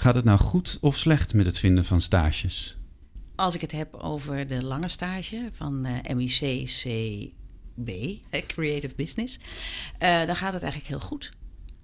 Gaat het nou goed of slecht met het vinden van stages? Als ik het heb over de lange stage van uh, MIC CB, Creative Business, uh, dan gaat het eigenlijk heel goed.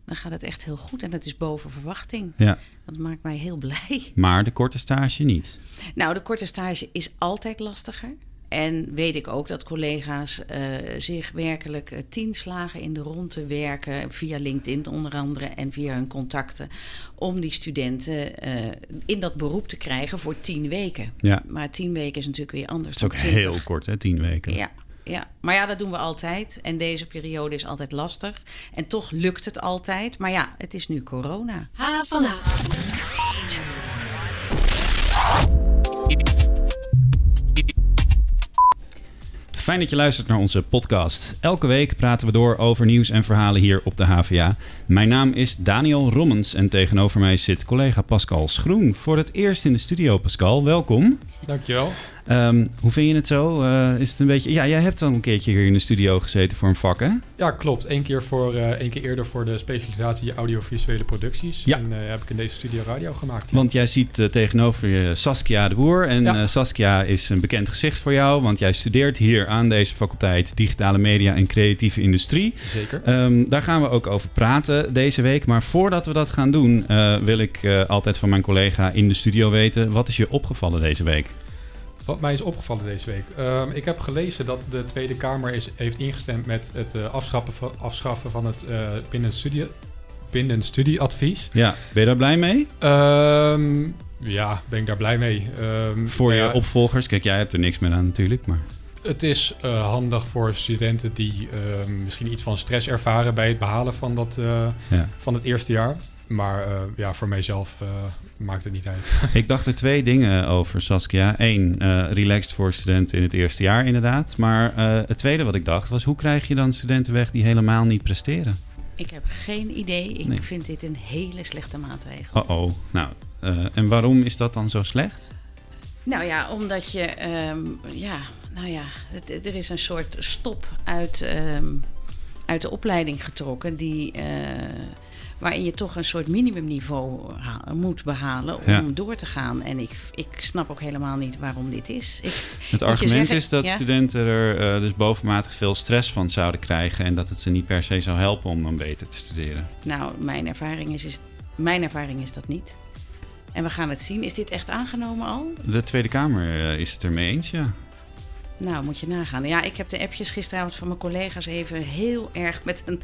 Dan gaat het echt heel goed en dat is boven verwachting. Ja. Dat maakt mij heel blij. Maar de korte stage niet? Nou, de korte stage is altijd lastiger. En weet ik ook dat collega's uh, zich werkelijk uh, tien slagen in de ronde werken, via LinkedIn onder andere en via hun contacten, om die studenten uh, in dat beroep te krijgen voor tien weken. Ja. Maar tien weken is natuurlijk weer anders. Dat is ook heel kort, hè, tien weken. Ja. Ja, maar ja, dat doen we altijd. En deze periode is altijd lastig. En toch lukt het altijd. Maar ja, het is nu corona. Ha, Fijn dat je luistert naar onze podcast. Elke week praten we door over nieuws en verhalen hier op de HVA. Mijn naam is Daniel Rommens en tegenover mij zit collega Pascal Schroen. Voor het eerst in de studio, Pascal. Welkom. Dankjewel. Um, hoe vind je het zo? Uh, is het een beetje... Ja, jij hebt al een keertje hier in de studio gezeten voor een vak, hè? Ja, klopt. Eén keer, voor, uh, één keer eerder voor de specialisatie audiovisuele producties. Ja. En uh, heb ik in deze studio radio gemaakt. Want jij ziet tegenover je Saskia de Boer. En Ja. Saskia is een bekend gezicht voor jou. Want jij studeert hier aan deze faculteit digitale media en creatieve industrie. Zeker. Um, daar gaan we ook over praten deze week. Maar voordat we dat gaan doen, wil ik altijd van mijn collega in de studio weten: wat is je opgevallen deze week? Wat mij is opgevallen deze week. Um, ik heb gelezen dat de Tweede Kamer is, heeft ingestemd met het uh, afschaffen, van, afschaffen van het binnenstudie, binnenstudieadvies. Ja, ben je daar blij mee? Um, ja, ben ik daar blij mee. Um, Voor je ja, opvolgers? Kijk, jij hebt er niks meer aan natuurlijk, maar... Het is uh, handig voor studenten die uh, misschien iets van stress ervaren bij het behalen van, dat, uh, ja. van het eerste jaar. Maar ja, voor mijzelf maakt het niet uit. Ik dacht er twee dingen over, Saskia. Eén, relaxed voor studenten in het eerste jaar inderdaad. Maar het tweede wat ik dacht was, hoe krijg je dan studenten weg die helemaal niet presteren? Ik heb geen idee. Ik Nee. vind dit een hele slechte maatregel. Oh oh, nou, en waarom is dat dan zo slecht? Nou ja, omdat je, ehm, ja, nou ja, het, het- er is een soort stop uit, ehm, uit de opleiding getrokken die, eh, waarin je toch een soort minimumniveau ha- moet behalen om Ja. door te gaan. En ik, ik snap ook helemaal niet waarom dit is. Ik, Het argument zeggen- is dat ja? studenten er eh, dus bovenmatig veel stress van zouden krijgen... en dat het ze niet per se zou helpen om dan beter te studeren. nou, mijn ervaring is, is, mijn ervaring is dat niet. En we gaan het zien. Is dit echt aangenomen al? De Tweede Kamer eh, is het ermee eens, ja. Nou, moet je nagaan. Ja, ik heb de appjes gisteravond van mijn collega's even heel erg met een,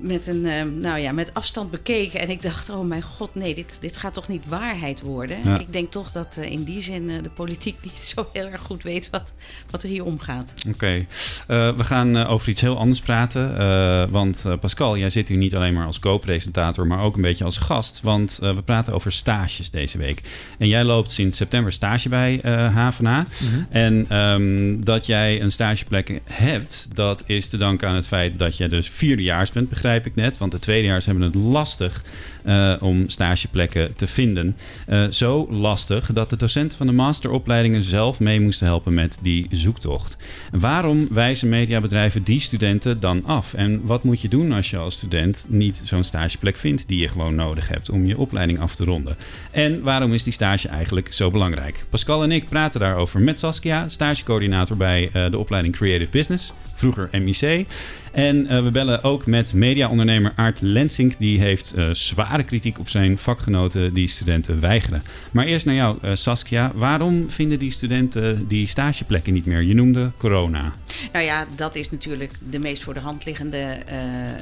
met een eh, nou ja, met afstand bekeken. En ik dacht, oh mijn god, nee, dit, dit gaat toch niet waarheid worden? Ja. Ik denk toch dat eh, in die zin eh, de politiek niet zo heel erg goed weet wat, wat er hier omgaat. Oké, Eh, we gaan over iets heel anders praten. eh, want eh, Pascal, jij zit hier niet alleen maar als co-presentator, maar ook een beetje als gast. Want eh, we praten over stages deze week. En jij loopt sinds september stage bij eh HVA. En ehm, dat jij een stageplek hebt, dat is te danken aan het feit dat je dus vierdejaars bent, begrijp ik net. Want de tweedejaars hebben het lastig eh, om stageplekken te vinden. Eh, zo lastig dat de docenten van de masteropleidingen zelf mee moesten helpen met die zoektocht. Waarom wijzen mediabedrijven die studenten dan af? En wat moet je doen als je als student niet zo'n stageplek vindt die je gewoon nodig hebt om je opleiding af te ronden? En waarom is die stage eigenlijk zo belangrijk? Pascal en ik praten daarover met Saskia, stagecoördinator bij eh, de opleiding Creative Business, vroeger MIC. En we bellen ook met mediaondernemer Aart Lensink. Die heeft eh, zware kritiek op zijn vakgenoten die studenten weigeren. Maar eerst naar jou, eh, Saskia. Waarom vinden die studenten die stageplekken niet meer? Je noemde corona. Nou ja, dat is natuurlijk de meest voor de hand liggende eh, eh,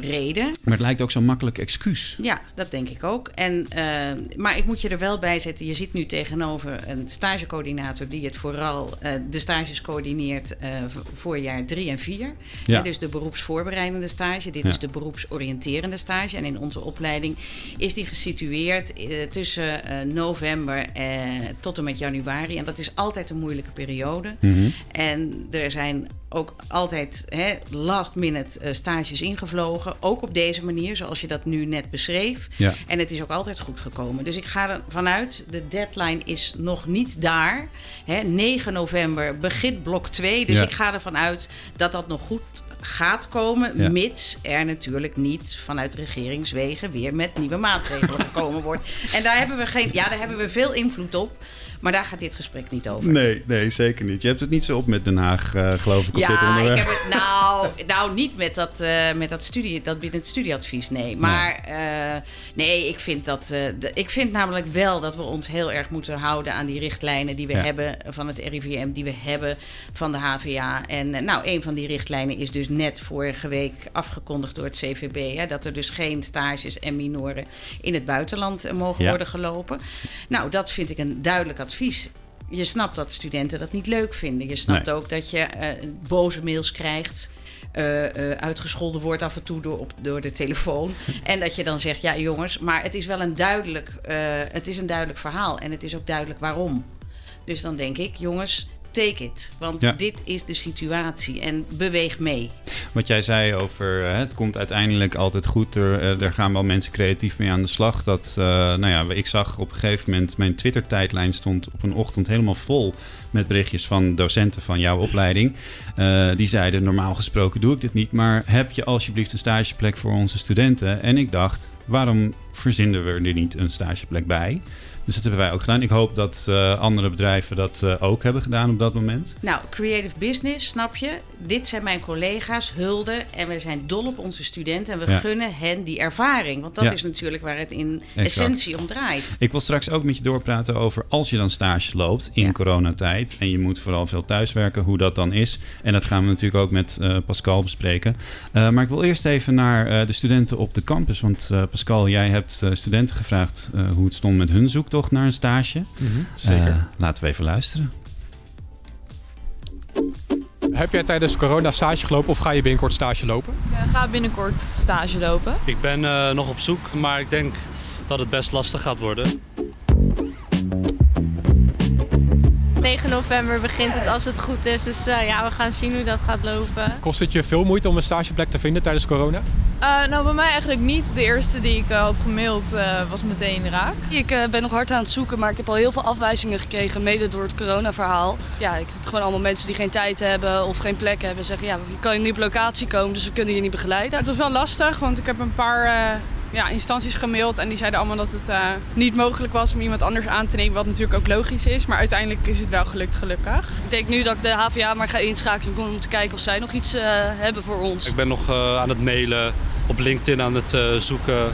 reden. Maar het lijkt ook zo'n makkelijk excuus. Ja, dat denk ik ook. En, maar ik moet je er wel bij zetten. Je zit nu tegenover een stagecoördinator die het vooral de stages coördineert voor jaar drie en vier. Ja. Hè, dus de beroepsvoorbereidende stage. Dit Ja. is de beroepsoriënterende stage. En in onze opleiding is die gesitueerd eh, tussen eh, november eh, tot en met januari. En dat is altijd een moeilijke periode. Mhm. En er zijn ook altijd hè, last minute stages ingevlogen. Ook op deze manier, zoals je dat nu net beschreef. Ja. En het is ook altijd goed gekomen. Dus ik ga ervan uit, de deadline is nog niet daar. Hè, 9 november begint blok 2. Dus Ja. ik ga ervan uit dat dat nog goed gaat komen, Ja. mits er natuurlijk niet vanuit regeringswegen weer met nieuwe maatregelen gekomen wordt. En daar hebben we geen, ja, daar hebben we veel invloed op, maar daar gaat dit gesprek niet over. Nee, nee, zeker niet. Je hebt het niet zo op met Den Haag, eh, geloof ik, op dit Ja, onderwerp. ik heb het nou, nou niet met dat, eh, met dat studie, dat binnen het studieadvies, nee. Maar eh, nee, ik vind dat, ik vind namelijk wel dat we ons heel erg moeten houden aan die richtlijnen die we Ja. hebben van het RIVM, die we hebben van de HVA. En nou, een van die richtlijnen is dus net vorige week afgekondigd door het CVB, hè, dat er dus geen stages en minoren in het buitenland mogen Ja. worden gelopen. Nou, dat vind ik een duidelijk advies. Je snapt dat studenten dat niet leuk vinden. Je snapt Nee. ook dat je eh, boze mails krijgt. eh, eh, uitgescholden wordt af en toe door, op, door de telefoon. en dat je dan zegt, ja jongens, maar het is wel een duidelijk, het is een duidelijk verhaal. En het is ook duidelijk waarom. Dus dan denk ik, jongens, take it. Want Ja. dit is de situatie en beweeg mee. Wat jij zei over eh, het komt uiteindelijk altijd goed. Er, eh, er gaan wel mensen creatief mee aan de slag. Dat, eh, nou ja, ik zag op een gegeven moment... mijn Twitter-tijdlijn stond op een ochtend helemaal vol... met berichtjes van docenten van jouw opleiding. Die zeiden, normaal gesproken doe ik dit niet... maar heb je alsjeblieft een stageplek voor onze studenten? En ik dacht, waarom verzinnen we er niet een stageplek bij? Dus dat hebben wij ook gedaan. Ik hoop dat eh, andere bedrijven dat eh, ook hebben gedaan op dat moment. Nou, creative business, snap je? Dit zijn mijn collega's, hulde. En we zijn dol op onze studenten. En we Ja. gunnen hen die ervaring. Want dat Ja. is natuurlijk waar het in Exact. essentie om draait. Ik wil straks ook met je doorpraten over als je dan stage loopt in Ja. coronatijd. En je moet vooral veel thuiswerken, hoe dat dan is. En dat gaan we natuurlijk ook met eh, Pascal bespreken. Maar ik wil eerst even naar de studenten op de campus. Want Pascal, jij hebt eh, studenten gevraagd eh, hoe het stond met hun zoektocht naar een stage. Zeker. Eh, laten we even luisteren. Heb jij tijdens corona stage gelopen of ga je binnenkort stage lopen? Ik ga binnenkort stage lopen. Ik ben eh, nog op zoek, maar ik denk dat het best lastig gaat worden. 9 november begint het als het goed is. Dus eh, ja, we gaan zien hoe dat gaat lopen. Kost het je veel moeite om een stageplek te vinden tijdens corona? Eh, nou, bij mij eigenlijk niet. De eerste die ik eh, had gemaild eh, was meteen raak. Ik eh, ben nog hard aan het zoeken, maar ik heb al heel veel afwijzingen gekregen, mede door het coronaverhaal. Ja, ik vind gewoon allemaal mensen die geen tijd hebben of geen plek hebben. Zeggen, ja, je kan niet op locatie komen, dus we kunnen je niet begeleiden. Het was wel lastig, want ik heb een paar eh, ja, instanties gemaild en die zeiden allemaal dat het eh, niet mogelijk was om iemand anders aan te nemen, wat natuurlijk ook logisch is. Maar uiteindelijk is het wel gelukt, gelukkig. Ik denk nu dat ik de HVA maar ga inschakelen om te kijken of zij nog iets eh, hebben voor ons. Ik ben nog eh, aan het mailen, op LinkedIn aan het eh, zoeken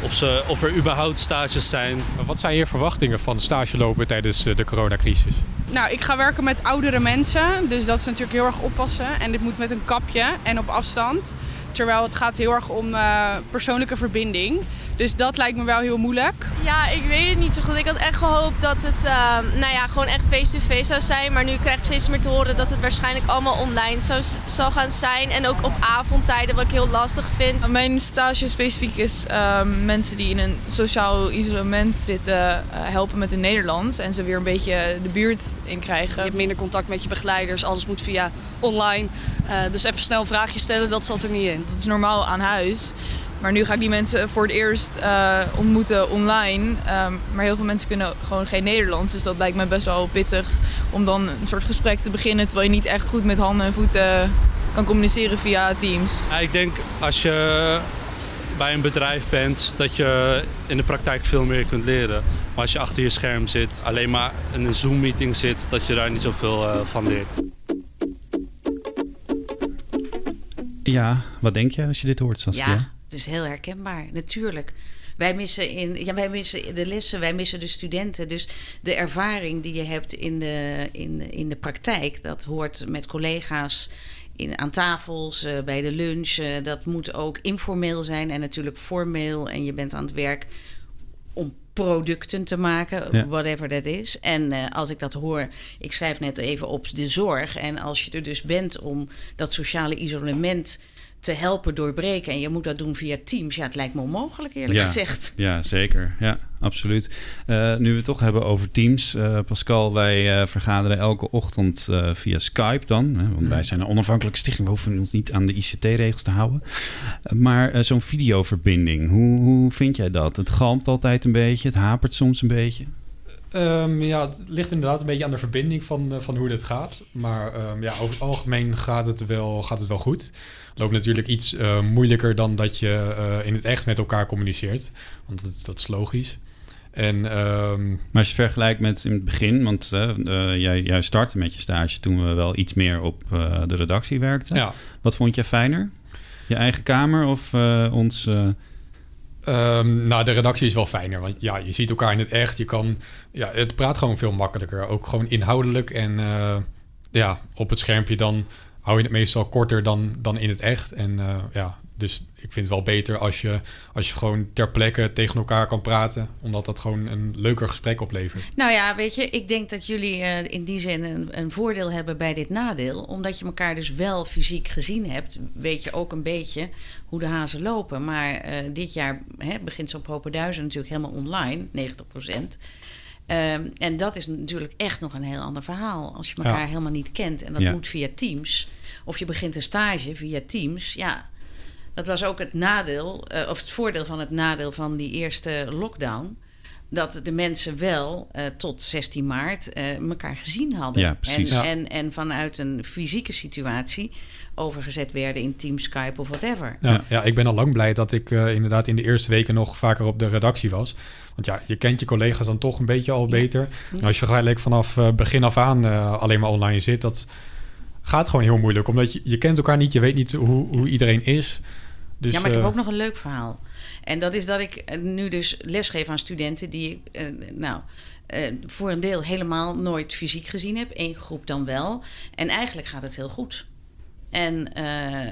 of, ze, of er überhaupt stages zijn. Wat zijn je verwachtingen van stage lopen tijdens eh, de coronacrisis? Nou, ik ga werken met oudere mensen, dus dat is natuurlijk heel erg oppassen. En dit moet met een kapje en op afstand. Terwijl het gaat heel erg om eh, persoonlijke verbinding. Dus dat lijkt me wel heel moeilijk. Ja, ik weet het niet zo goed. Ik had echt gehoopt dat het eh, nou ja, gewoon echt face-to-face zou zijn. Maar nu krijg ik steeds meer te horen dat het waarschijnlijk allemaal online zou, zal gaan zijn. En ook op avondtijden, wat ik heel lastig vind. Nou, Mijn stage specifiek is ehm, mensen die in een sociaal isolement zitten eh, helpen met hun Nederlands. En ze weer een beetje de buurt in Je krijgen. hebt minder contact met je begeleiders, alles moet via online. Eh, dus even snel een vraagje stellen, dat zat er niet in. Dat is normaal aan huis. Maar nu ga ik die mensen voor het eerst eh, ontmoeten online. Ehm, maar heel veel mensen kunnen gewoon geen Nederlands. Dus dat lijkt me best wel pittig om dan een soort gesprek te beginnen... terwijl je niet echt goed met handen en voeten kan communiceren via Teams. Ja, ik denk als je bij een bedrijf bent, dat je in de praktijk veel meer kunt leren. Maar als je achter je scherm zit, alleen maar in een Zoom-meeting zit, dat je daar niet zoveel eh, van leert. Ja, wat denk je als je dit hoort, Saskia? Ja, het is heel herkenbaar, natuurlijk. Wij missen, in, ja, wij missen de lessen, wij missen de studenten. Dus de ervaring die je hebt in de, in, in de praktijk, dat hoort met collega's in, aan tafels, eh, bij de lunch. eh, dat moet ook informeel zijn en natuurlijk formeel. En je bent aan het werk om producten te maken, Ja. whatever dat is. En eh, als ik dat hoor, ik schrijf net even op de zorg. En als je er dus bent om dat sociale isolement te helpen doorbreken en je moet dat doen via Teams, ja, het lijkt me onmogelijk eerlijk Ja. gezegd. Ja, zeker. Ja, absoluut. Eh, nu we het toch hebben over Teams. eh, Pascal, wij eh, vergaderen elke ochtend via Skype dan. Hè, want wij zijn een onafhankelijke stichting. We hoeven ons niet aan de ICT-regels te houden. Maar zo'n videoverbinding, hoe, hoe vind jij dat? Het galmt altijd een beetje. Het hapert soms een beetje. Ehm, ja, het ligt inderdaad een beetje aan de verbinding van, eh, van hoe dit gaat. Maar ehm, ja, over het algemeen gaat het wel, gaat het wel goed. Het loopt natuurlijk iets eh, moeilijker dan dat je eh, in het echt met elkaar communiceert. Want dat, dat is logisch. En, ehm, Maar als je vergelijkt met in het begin, want jij, jij startte met je stage toen we wel iets meer op de redactie werkten. ja, Wat vond jij fijner? Je eigen kamer of ons... eh, Ehm, nou, de redactie is wel fijner, want ja, je ziet elkaar in het echt. Je kan, ja, het praat gewoon veel makkelijker. Ook gewoon inhoudelijk en eh, ja, op het schermpje dan hou je het meestal korter dan, dan in het echt. En eh, ja, dus ik vind het wel beter als je, als je gewoon ter plekke tegen elkaar kan praten, omdat dat gewoon een leuker gesprek oplevert. Nou ja, weet je, ik denk dat jullie eh, in die zin een, een voordeel hebben bij dit nadeel. Omdat je elkaar dus wel fysiek gezien hebt, weet je ook een beetje hoe de hazen lopen. Maar eh, dit jaar hè, begint ze op Hopen natuurlijk helemaal online, 90% Ehm, en dat is natuurlijk echt nog een heel ander verhaal. Als je elkaar Ja. helemaal niet kent en dat Ja. moet via Teams. Of je begint een stage via Teams. Ja, dat was ook het nadeel, eh, of het voordeel van het nadeel van die eerste lockdown. Dat de mensen wel eh, tot 16 maart eh, elkaar gezien hadden. Ja, precies. En, Ja. en, en vanuit een fysieke situatie overgezet werden in Teams, Skype of whatever. Ja, Ja. ja. ik ben al lang blij dat ik eh, inderdaad in de eerste weken nog vaker op de redactie was. Want ja, je kent je collega's dan toch een beetje al beter. En als je gelijk vanaf eh, begin af aan eh, alleen maar online zit, dat gaat gewoon heel moeilijk. Omdat je, je kent elkaar niet, je weet niet hoe, hoe iedereen is. Dus, ja, maar ik heb eh, ook nog een leuk verhaal. En dat is dat ik eh, nu dus lesgeef aan studenten die ik, eh, nou, voor een deel helemaal nooit fysiek gezien heb. Eén groep dan wel. En eigenlijk gaat het heel goed. En,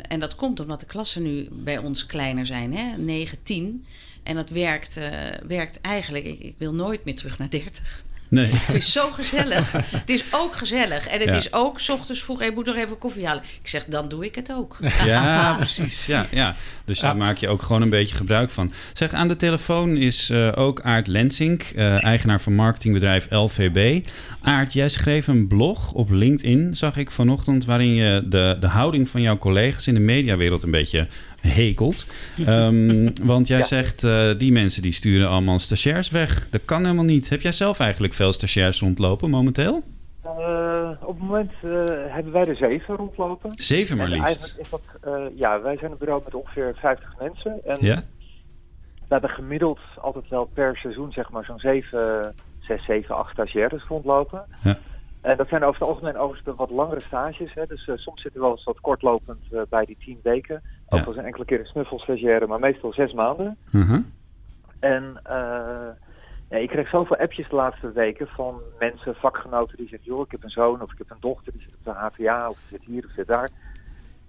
en dat komt omdat de klassen nu bij ons kleiner zijn, hè? 9, 10. En dat werkt, werkt eigenlijk, ik, ik wil nooit meer terug naar 30. Nee. Ik vind het zo gezellig. het is ook gezellig. En het Ja. is ook 's ochtends vroeg, ik moet nog even koffie halen. Ik zeg, dan doe ik het ook. Ja, precies. Ja, ja. Dus daar maak je ook gewoon een beetje gebruik van. Zeg, aan de telefoon is eh, ook Aart Lensink, eh, eigenaar van marketingbedrijf LVB. Aart, jij schreef een blog op LinkedIn, zag ik vanochtend, waarin je de, de houding van jouw collega's in de mediawereld een beetje hekelt. Ehm, want jij zegt, eh, die mensen die sturen allemaal stagiairs weg. Dat kan helemaal niet. Heb jij zelf eigenlijk veel stagiairs rondlopen momenteel? Eh, op het moment eh, hebben wij er zeven rondlopen. Zeven maar liefst. eigenlijk is dat, eh, ja, wij zijn een bureau met ongeveer 50 mensen. En Ja? we hebben gemiddeld altijd wel per seizoen zeg maar zo'n 7, 6, 7, 8 stagiaires rondlopen. Ja. En dat zijn over het algemeen overigens de wat langere stages. Hè. Dus soms zitten we wel eens wat kortlopend eh, bij die 10 weken. Ja. wel eens een enkele keer een snuffelstagiaire, maar meestal zes maanden. Uh-huh. En eh, ja, ik kreeg zoveel appjes de laatste weken van mensen, vakgenoten die zeggen... joh, ik heb een zoon of ik heb een dochter, die zit op de HVA of die zit hier of zit daar.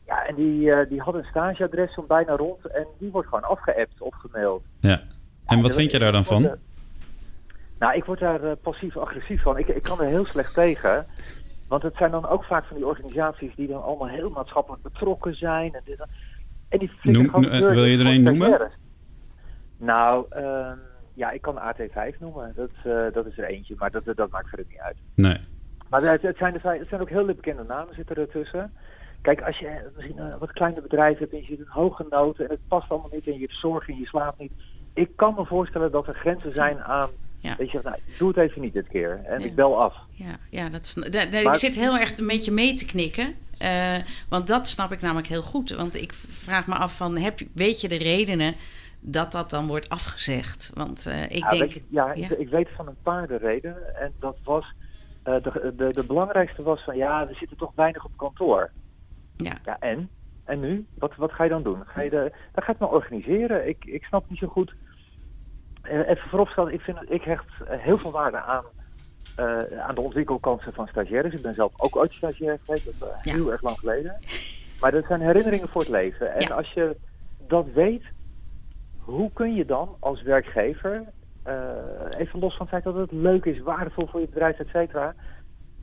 Ja, en die, eh, die hadden een stageadres zo bijna rond en die wordt gewoon afgeappt of gemaild. Ja. En wat vind je daar dan van? Nou, ik word daar eh, passief-agressief van. Ik, ik kan er heel slecht tegen. Want het zijn dan ook vaak van die organisaties die dan allemaal heel maatschappelijk betrokken zijn. En, dit, en die flikken Noem- gewoon eh, wil je er één noemen? Nou, ehm, ja, ik kan AT5 noemen. Dat, eh, dat is er eentje, maar dat, dat maakt verder niet uit. Nee. Maar het, het, zijn, er zijn- het zijn ook hele bekende namen zitten ertussen. Kijk, als je misschien een wat kleiner bedrijf hebt en je zit in hoge noten en het past allemaal niet en je hebt zorgen en je slaapt niet. Ik kan me voorstellen dat er grenzen zijn aan, Ja. dat je zegt, nou, doe het even niet dit keer en Ja. ik bel af. Ja, ja dat, sn- da- da- ik Maar- zit heel erg een beetje mee te knikken. eh, want dat snap ik namelijk heel goed. Want ik vraag me af van, heb, weet je de redenen dat dat dan wordt afgezegd? Want eh, ik Ja, denk... je, ja, ja. Ik, ik weet van een paar de redenen en dat was, eh, de, de, de belangrijkste was van, ja, we zitten toch weinig op kantoor. Ja. Ja, en? En nu? Wat, wat ga je dan doen? Ga je de, dan ga je het maar organiseren. Ik, ik snap niet zo goed. Even vooropstellen, ik, vind, ik hecht eh, heel veel waarde aan, eh, aan de ontwikkelkansen van stagiaires. Ik ben zelf ook ooit stagiair geweest, dat is eh, Ja. heel erg lang geleden. Maar dat zijn herinneringen voor het leven. En Ja. als je dat weet, hoe kun je dan als werkgever, even los van het feit dat het leuk is, waardevol voor je bedrijf, et cetera,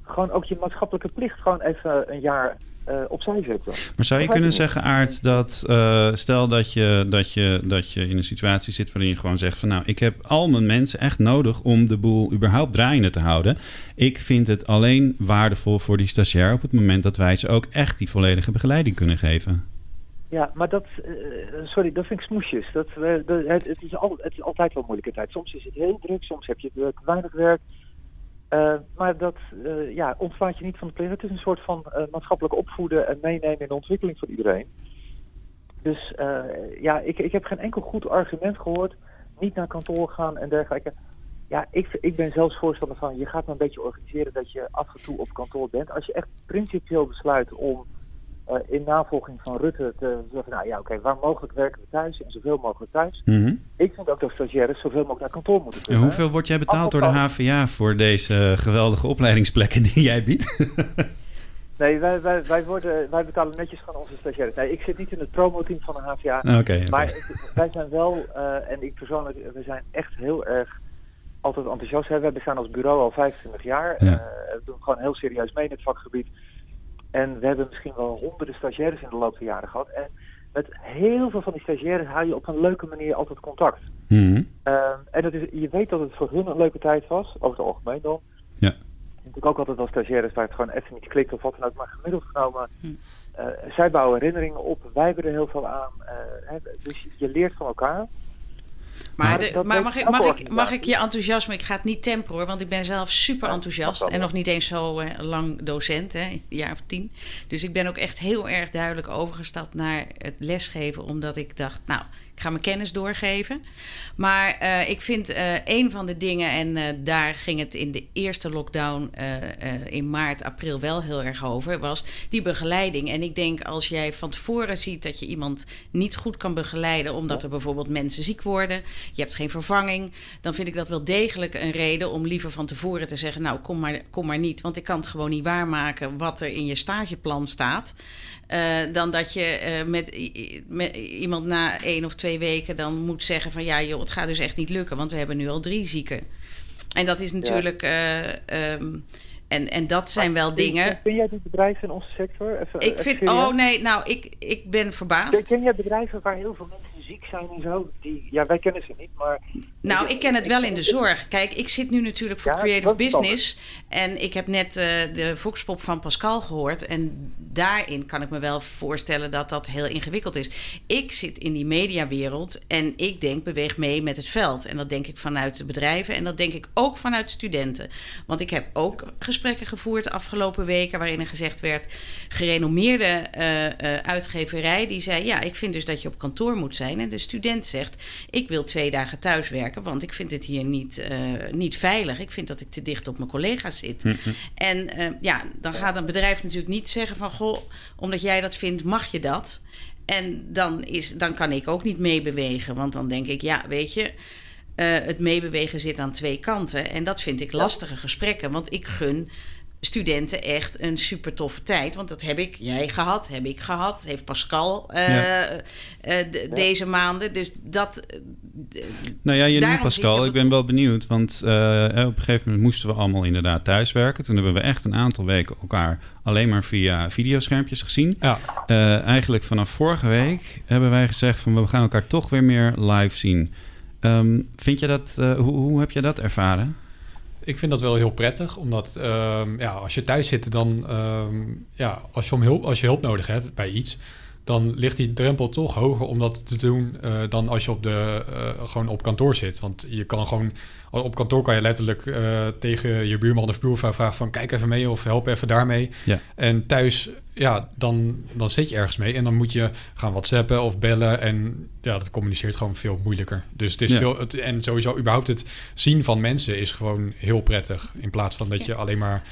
gewoon ook je maatschappelijke plicht gewoon even een jaar eh, opzij zetten. Maar zou je kunnen zeggen, Aart, dat eh, stel dat je, dat, je, dat je in een situatie zit waarin je gewoon zegt van nou, ik heb al mijn mensen echt nodig om de boel überhaupt draaiende te houden. Ik vind het alleen waardevol voor die stagiair op het moment dat wij ze ook echt die volledige begeleiding kunnen geven. Ja, maar dat, eh, sorry, dat vind ik smoesjes. Dat, dat- het, is al, het is altijd wel een moeilijke tijd. Soms is het heel druk, soms heb je weinig werk. Uh, maar dat uh, ja, ontslaat je niet van de plicht. Het is een soort van uh, maatschappelijk opvoeden en meenemen in de ontwikkeling van iedereen. Dus ja, ik, ik heb geen enkel goed argument gehoord. Niet naar kantoor gaan en dergelijke. Ja, ik, ik ben zelfs voorstander van, je gaat maar een beetje organiseren dat je af en toe op kantoor bent. Als je echt principieel besluit om in navolging van Rutte te zeggen, nou ja, oké, waar mogelijk werken we thuis en zoveel mogelijk thuis. Mm -hmm. Ik vind ook dat stagiaires zoveel mogelijk naar kantoor moeten kunnen. En hoeveel word jij betaald door de HVA voor deze geweldige opleidingsplekken die jij biedt? nee, wij, wij, wij, worden, wij betalen netjes van onze stagiaires. Nee, ik zit niet in het promoteam van de HVA. Okay, okay. Maar wij zijn wel, uh, en ik persoonlijk, we zijn echt heel erg altijd enthousiast. Hè. We bestaan als bureau al 25 jaar. Ja. Uh, we doen gewoon heel serieus mee in het vakgebied. En we hebben misschien wel honderden stagiaires in de loop der jaren gehad. En met heel veel van die stagiaires hou je op een leuke manier altijd contact. Mm -hmm. uh, en dat is, je weet dat het voor hun een leuke tijd was, over het algemeen dan. Ja. Natuurlijk ook altijd wel stagiaires waar het gewoon even niet klikt of wat dan ook. Maar gemiddeld genomen, uh, zij bouwen herinneringen op. Wij hebben er heel veel aan. Uh, hè, dus je leert van elkaar. Maar, de, maar mag, ik, mag, ik, mag ik je enthousiasme, ik ga het niet temperen hoor, want ik ben zelf super enthousiast en nog niet eens zo uh, lang docent, hè, een jaar of tien. Dus ik ben ook echt heel erg duidelijk overgestapt naar het lesgeven, omdat ik dacht, nou, ik ga mijn kennis doorgeven. Maar uh, ik vind uh, een van de dingen, en uh, daar ging het in de eerste lockdown in maart, april wel heel erg over, was die begeleiding. En ik denk als jij van tevoren ziet dat je iemand niet goed kan begeleiden, omdat er bijvoorbeeld mensen ziek worden, je hebt geen vervanging, dan vind ik dat wel degelijk een reden om liever van tevoren te zeggen, nou kom maar, kom maar niet, want ik kan het gewoon niet waarmaken wat er in je stageplan staat. Uh, dan dat je uh, met, met, iemand na één of twee weken dan moet zeggen van ja joh, het gaat dus echt niet lukken, want we hebben nu al drie zieken. En dat is natuurlijk. Ja. Uh, um, en, en dat zijn wel dingen. Ken jij die bedrijven in onze sector? Even, ik vind. Oh nee, nou, ik, ik ben verbaasd. Ken, ken jij bedrijven waar heel veel mensen ziek zijn en zo? Die, ja, wij kennen ze niet, maar. Nou, ik ken het wel in de zorg. Kijk, ik zit nu natuurlijk voor Ja, Creative Business. En ik heb net eh, de Voxpop van Pascal gehoord. En daarin kan ik me wel voorstellen dat dat heel ingewikkeld is. Ik zit in die mediawereld en ik denk beweeg mee met het veld. En dat denk ik vanuit de bedrijven en dat denk ik ook vanuit studenten. Want ik heb ook gesprekken gevoerd de afgelopen weken waarin er gezegd werd: gerenommeerde eh, eh, uitgeverij die zei: ja, ik vind dus dat je op kantoor moet zijn. En de student zegt: ik wil twee dagen thuiswerken, want ik vind het hier niet, eh, niet veilig. Ik vind dat ik te dicht op mijn collega's zit. Mhm. En eh, ja, dan gaat een bedrijf natuurlijk niet zeggen van... goh, omdat jij dat vindt, mag je dat. En dan, is, dan kan ik ook niet meebewegen. Want dan denk ik, ja, weet je... eh, het meebewegen zit aan twee kanten. En dat vind ik lastige gesprekken. Want ik gun studenten echt een super toffe tijd. Want dat heb ik, jij gehad, heb ik gehad. Heeft Pascal eh, Ja. eh, deze maanden. Dus dat... eh, Nou ja, je noemt Pascal. Ik ben wel benieuwd. Want eh, op een gegeven moment moesten we allemaal inderdaad thuiswerken. Toen hebben we echt een aantal weken elkaar alleen maar via videoschermpjes gezien. Ja. Eh, eigenlijk vanaf vorige week hebben wij gezegd van we gaan elkaar toch weer meer live zien. Ehm, vind je dat, eh, hoe, hoe heb je dat ervaren? Ik vind dat wel heel prettig, omdat ehm, ja, als je thuis zit, dan ehm, ja, als je, om hulp, als je hulp nodig hebt bij iets, dan ligt die drempel toch hoger om dat te doen eh, dan als je op de, eh, gewoon op kantoor zit. Want je kan gewoon, op kantoor kan je letterlijk eh, tegen je buurman of buurvrouw vragen van kijk even mee of help even daarmee. Ja. En thuis, ja, dan, dan zit je ergens mee en dan moet je gaan whatsappen of bellen en ja, dat communiceert gewoon veel moeilijker. Dus het is Ja. veel, het, en sowieso überhaupt het zien van mensen is gewoon heel prettig in plaats van dat je alleen maar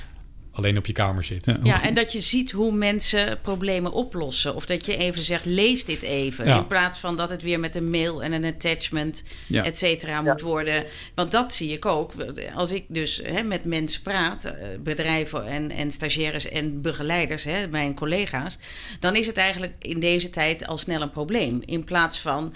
alleen op je kamer zit. Ja, en dat je ziet hoe mensen problemen oplossen. Of dat je even zegt, lees dit even. Ja. In plaats van dat het weer met een mail en een attachment, Ja. et cetera, moet worden. Want dat zie ik ook. Als ik dus hè, met mensen praat, eh, bedrijven en, en stagiaires en begeleiders, hè, mijn collega's... dan is het eigenlijk in deze tijd al snel een probleem. In plaats van...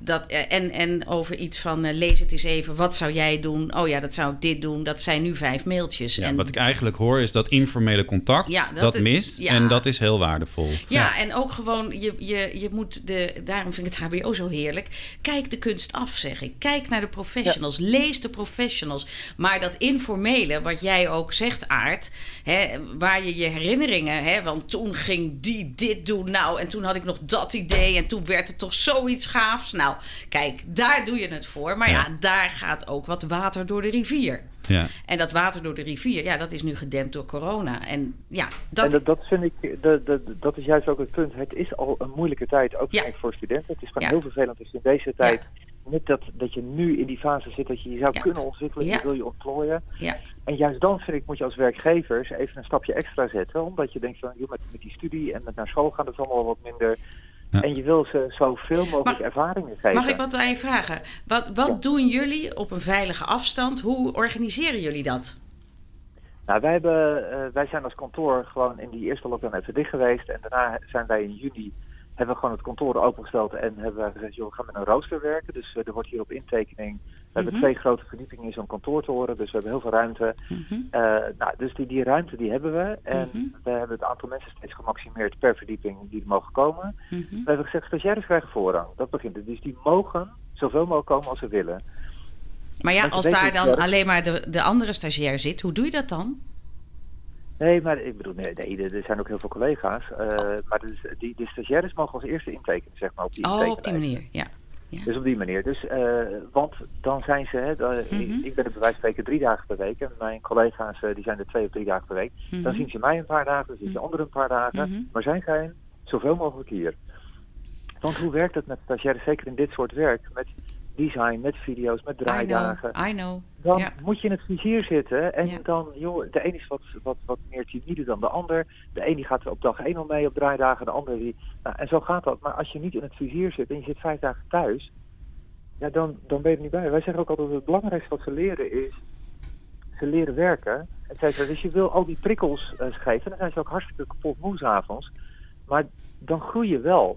Dat, eh, en, en over iets van eh, lees het eens even, wat zou jij doen? Oh ja, dat zou ik dit doen. Dat zijn nu vijf mailtjes. ja, en wat ik eigenlijk hoor is dat informele contact, Ja, dat, dat- mist. ja. En dat is heel waardevol. Ja, en ook gewoon, je, je, je moet de, daarom vind ik het HBO zo heerlijk. Kijk de kunst af, zeg ik. Kijk naar de professionals. Lees de professionals. Maar dat informele, wat jij ook zegt, Aard, hè, waar je je herinneringen, hè, want toen ging die dit doen, nou, en toen had ik nog dat idee, en toen werd het toch zoiets gaafs. Nou, Nou, kijk, daar doe je het voor. Maar ja, daar gaat ook wat water door de rivier. Ja. En dat water door de rivier, ja, dat is nu gedempt door corona. En ja, dat... En dat, dat vind ik, dat, dat, dat is juist ook het punt. Het is al een moeilijke tijd, ook voor studenten. Het is gewoon Ja. heel vervelend als je in deze tijd, net dat, dat je nu in die fase zit dat je je zou kunnen ontwikkelen, Ja. je wil je ontplooien. Ja. En juist dan vind ik, moet je als werkgevers even een stapje extra zetten. Omdat je denkt van, joh, met, met die studie en met naar school gaan, dat is allemaal wat minder. En je wil ze zoveel mogelijk ervaringen geven. Mag ik wat aan je vragen? Wat, wat doen jullie op een veilige afstand? Hoe organiseren jullie dat? Nou, wij, hebben, eh, wij zijn als kantoor gewoon in die eerste lockdown even dicht geweest. En daarna zijn wij in juni, hebben we gewoon het kantoor opengesteld en hebben we gezegd, joh, we gaan met een rooster werken. Dus eh, er wordt hier op intekening, we hebben Mhm. twee grote verdiepingen in zo'n kantoortoren, dus we hebben heel veel ruimte. Eh, nou, dus die, die ruimte die hebben we. En Mhm. we hebben het aantal mensen steeds gemaximeerd per verdieping die er mogen komen. Mhm. We hebben gezegd, stagiaires krijgen voorrang. Dat begint het. Dus die mogen zoveel mogelijk komen als ze willen. Maar ja, als daar dan alleen maar de, de andere stagiair zit, hoe doe je dat dan? Nee, maar ik bedoel, nee, nee, er zijn ook heel veel collega's. eh, maar dus, die, de stagiaires mogen als eerste intekenen, zeg maar, op die Oh, op die manier, ja. Dus op die manier. Dus, eh, want dan zijn ze, hè, Mhm. ik, ik ben er bij wijze van spreken drie dagen per week. En mijn collega's eh, die zijn er twee of drie dagen per week. Dan Mhm. zien ze mij een paar dagen, dan zien ze anderen een paar dagen. Mhm. Maar zij zijn zoveel mogelijk hier. Want hoe werkt het met stagiaires, zeker in dit soort werk? Met design, met video's, met I know, draaidagen. I know. Dan moet je in het vizier zitten. En dan, joh, de is wat, wat, wat meer timide dan de ander. De een die gaat op dag 1 al mee op draaidagen, de ander die... Nou, en zo gaat dat. Maar als je niet in het vizier zit en je zit vijf dagen thuis... Ja, dan, dan ben je er niet bij. Wij zeggen ook altijd dat het belangrijkste wat ze leren is... Ze leren werken. Cetera. Dus je wil al die prikkels eh, geven. Dan zijn ze ook hartstikke kapot moe. Maar dan groei je wel.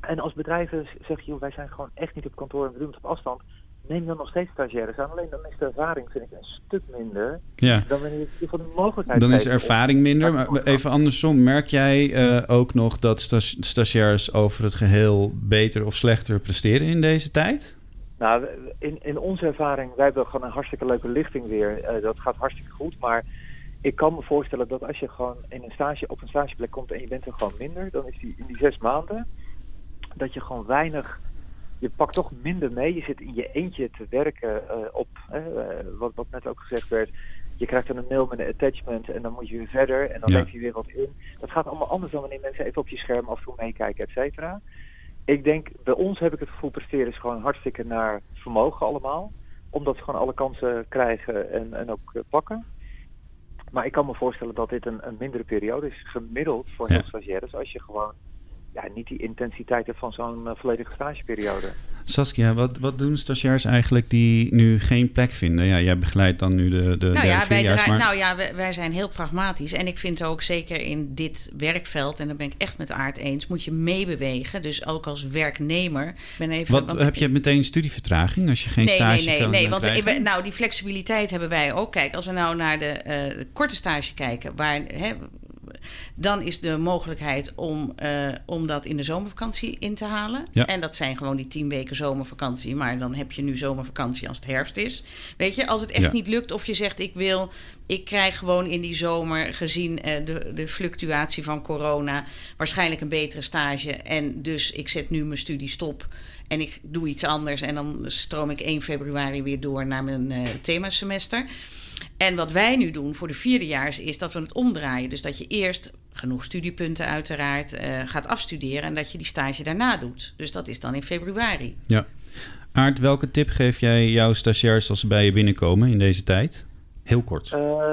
En als bedrijven zeggen, joh, wij zijn gewoon echt niet op kantoor en we doen het op afstand. Neem dan nog steeds stagiaires aan. Alleen dan is de ervaring, vind ik, een stuk minder. Ja. Dan wanneer je de mogelijkheid Dan is ervaring minder. Maar even andersom, merk jij eh, ook nog dat sta- stagiairs over het geheel beter of slechter presteren in deze tijd? Nou, in, in onze ervaring, wij hebben gewoon een hartstikke leuke lichting weer. Eh, dat gaat hartstikke goed. Maar ik kan me voorstellen dat als je gewoon in een stage, op een stageplek komt en je bent er gewoon minder, dan is die in die zes maanden dat je gewoon weinig. Je pakt toch minder mee. Je zit in je eentje te werken eh, op eh, wat, wat net ook gezegd werd. Je krijgt dan een mail met een attachment en dan moet je weer verder en dan Ja. leef je weer wat in. Dat gaat allemaal anders dan wanneer mensen even op je scherm af en toe meekijken, et cetera. Ik denk, bij ons heb ik het gevoel presteren is gewoon hartstikke naar vermogen allemaal. Omdat ze gewoon alle kansen krijgen en, en ook eh, pakken. Maar ik kan me voorstellen dat dit een, een mindere periode is. Gemiddeld voor heel Ja. stagiaires. Als je gewoon ja, niet die intensiteit hebt van zo'n eh, volledige stageperiode. Saskia, wat, wat doen stagiairs eigenlijk die nu geen plek vinden? Ja, jij begeleidt dan nu de, de Nou ja, wij, vierjaars, draai- maar- nou ja, wij, wij zijn heel pragmatisch. En ik vind ook zeker in dit werkveld, en daar ben ik echt met Aard eens, moet je meebewegen. Dus ook als werknemer. Ben even, Wat, want- heb je meteen studievertraging als je geen nee, stage nee, nee, kan nee. Want krijgen? nou, die flexibiliteit hebben wij ook. Kijk, als we nou naar de eh, korte stage kijken, waar, hè, dan is de mogelijkheid om, eh, om dat in de zomervakantie in te halen. Ja. En dat zijn gewoon die tien weken zomervakantie. Maar dan heb je nu zomervakantie als het herfst is. Weet je, als het echt Ja. niet lukt of je zegt ik wil, ik krijg gewoon in die zomer gezien eh, de, de fluctuatie van corona waarschijnlijk een betere stage. En dus ik zet nu mijn studie stop. En ik doe iets anders en dan stroom ik 1 februari weer door naar mijn eh, themasemester. En wat wij nu doen voor de vierdejaars is dat we het omdraaien. Dus dat je eerst genoeg studiepunten uiteraard eh, gaat afstuderen en dat je die stage daarna doet. Dus dat is dan in februari. Ja. Aart, welke tip geef jij jouw stagiairs als ze bij je binnenkomen in deze tijd? Heel kort. Eh,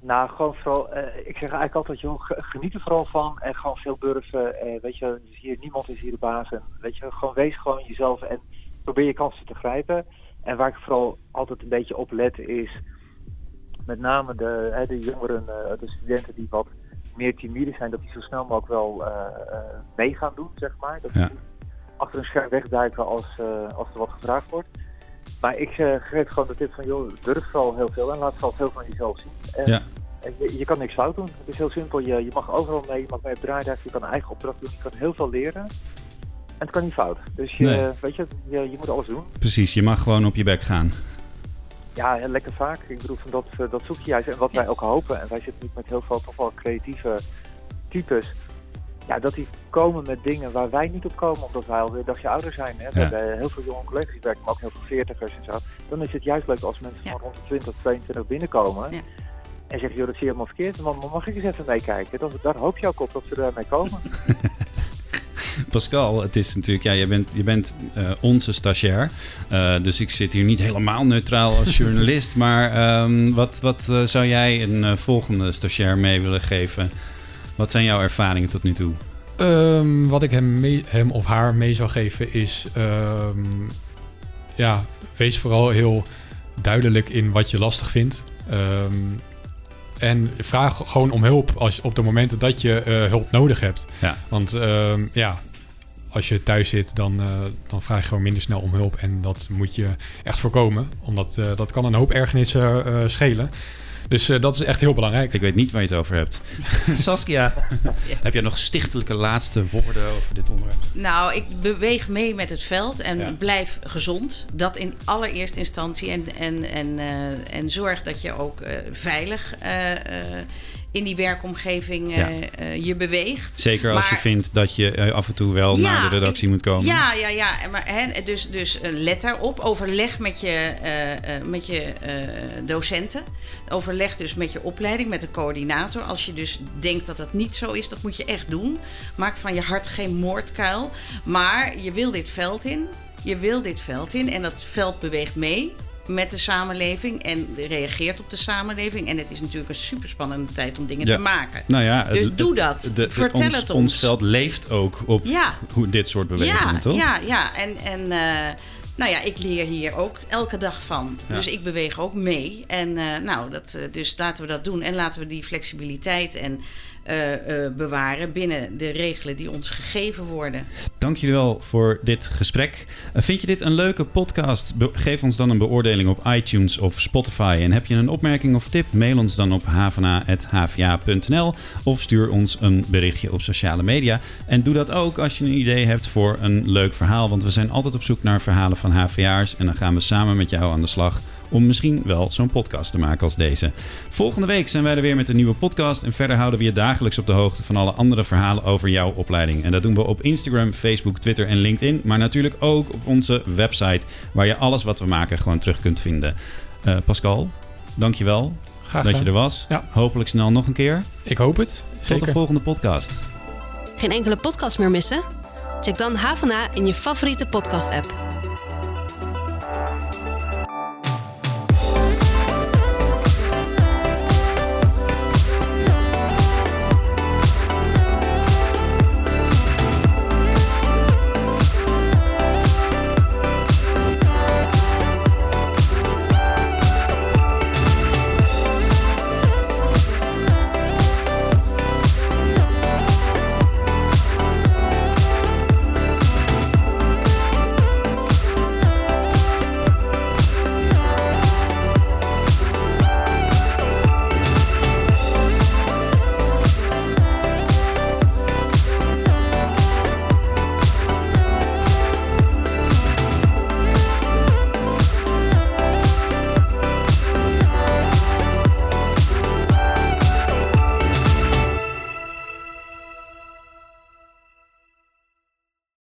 nou, gewoon vooral, eh, ik zeg eigenlijk altijd, joh, ge- geniet er vooral van en gewoon veel durven. Eh, weet je, dus hier, niemand is hier de baas. En, weet je, gewoon wees gewoon jezelf en probeer je kansen te grijpen. En waar ik vooral altijd een beetje op let is, met name de, hè, de jongeren, eh, de studenten die wat meer timide zijn, dat die zo snel mogelijk wel eh, eh, mee gaan doen, zeg maar. Dat Ja. achter een scherm wegduiken als, als er wat gevraagd wordt. Maar ik geef gewoon de tip van, joh, durf vooral heel veel en laat vooral veel van jezelf zien. En, Ja. je, je kan niks fout doen. Het is heel simpel. Je, je mag overal mee, je mag mee op draaidag, je kan een eigen opdracht doen, je kan heel veel leren. En het kan niet fout. Dus je, Nee. weet je, je, je moet alles doen. Precies, je mag gewoon op je bek gaan. Ja, lekker vaak. Ik bedoel, van dat, eh, dat zoek je juist. En wat wij ook hopen, en wij zitten nu met heel veel toch wel creatieve types. ja, dat die komen met dingen waar wij niet op komen, omdat wij alweer een dagje ouder zijn. Hè. Ja. hebben heel veel jonge collega's die werken, maar ook heel veel veertigers en zo. Dan is het juist leuk als mensen Ja. van rond de 20, 22 binnenkomen. Ja. En zeggen, joh, dat zie je helemaal verkeerd. Maar mag ik eens even meekijken? Dat, daar hoop je ook op dat ze daarmee komen. Pascal, het is natuurlijk, ja, je bent, je bent eh, onze stagiair. Eh, dus ik zit hier niet helemaal neutraal als journalist. maar ehm, wat, wat eh, zou jij een volgende stagiair mee willen geven? Wat zijn jouw ervaringen tot nu toe? Ehm, wat ik hem, mee- hem of haar mee zou geven is... ehm, ja, wees vooral heel duidelijk in wat je lastig vindt. En vraag gewoon om hulp als, op de momenten dat je hulp nodig hebt. Ja. Want ja, als je thuis zit, dan, eh, dan vraag je gewoon minder snel om hulp. En dat moet je echt voorkomen. Omdat eh, dat kan een hoop ergernissen eh, schelen. Dus eh, dat is echt heel belangrijk. Ik weet niet waar je het over hebt. Saskia, heb jij nog stichtelijke laatste woorden over dit onderwerp? Nou, ik beweeg mee met het veld en Ja. blijf gezond. Dat in allereerste instantie. En, en, en, eh, en zorg dat je ook eh, veilig eh, eh, in die werkomgeving eh, Ja. eh, je beweegt. Zeker als je vindt dat je eh, af en toe wel Ja, naar de redactie ik- moet komen. Ja, ja, ja. Maar, hè, dus, dus eh, let daarop. Overleg met je, eh, eh, met je eh, docenten. Overleg dus met je opleiding, met de coördinator. Als je dus denkt dat dat niet zo is, dat moet je echt doen. Maak van je hart geen moordkuil. Maar je wil dit veld in. Je wil dit veld in. En dat veld beweegt mee met de samenleving en reageert op de samenleving. En het is natuurlijk een superspannende tijd om dingen Ja. te maken. Nou ja, Dus het- doe dat. Vertel ons, het Ons ons. veld leeft ook op Ja. hoe, dit soort bewegingen, ja, toch? Ja, ja. En, en eh, nou ja, ik leer hier ook elke dag van. Dus ik beweeg ook mee. En eh, nou, dat, eh, dus laten we dat doen. En laten we die flexibiliteit en, eh, eh, bewaren binnen de regelen die ons gegeven worden. Dank jullie wel voor dit gesprek. Eh, vind je dit een leuke podcast? Geef ons dan een beoordeling op iTunes of Spotify. En heb je een opmerking of tip? Mail ons dan op havana.hva.nl of stuur ons een berichtje op sociale media. En doe dat ook als je een idee hebt voor een leuk verhaal. Want we zijn altijd op zoek naar verhalen van HVA'ers. En dan gaan we samen met jou aan de slag om misschien wel zo'n podcast te maken als deze. Volgende week zijn wij er weer met een nieuwe podcast. En verder houden we je dagelijks op de hoogte van alle andere verhalen over jouw opleiding. En dat doen we op Instagram, Facebook, Twitter en LinkedIn. Maar natuurlijk ook op onze website, waar je alles wat we maken gewoon terug kunt vinden. Eh, Pascal, dankjewel Graag dat je gedaan. er was. Ja. Hopelijk snel nog een keer. Ik hoop het. Tot de volgende podcast. Geen enkele podcast meer missen? Check dan HVA in je favoriete podcast-app.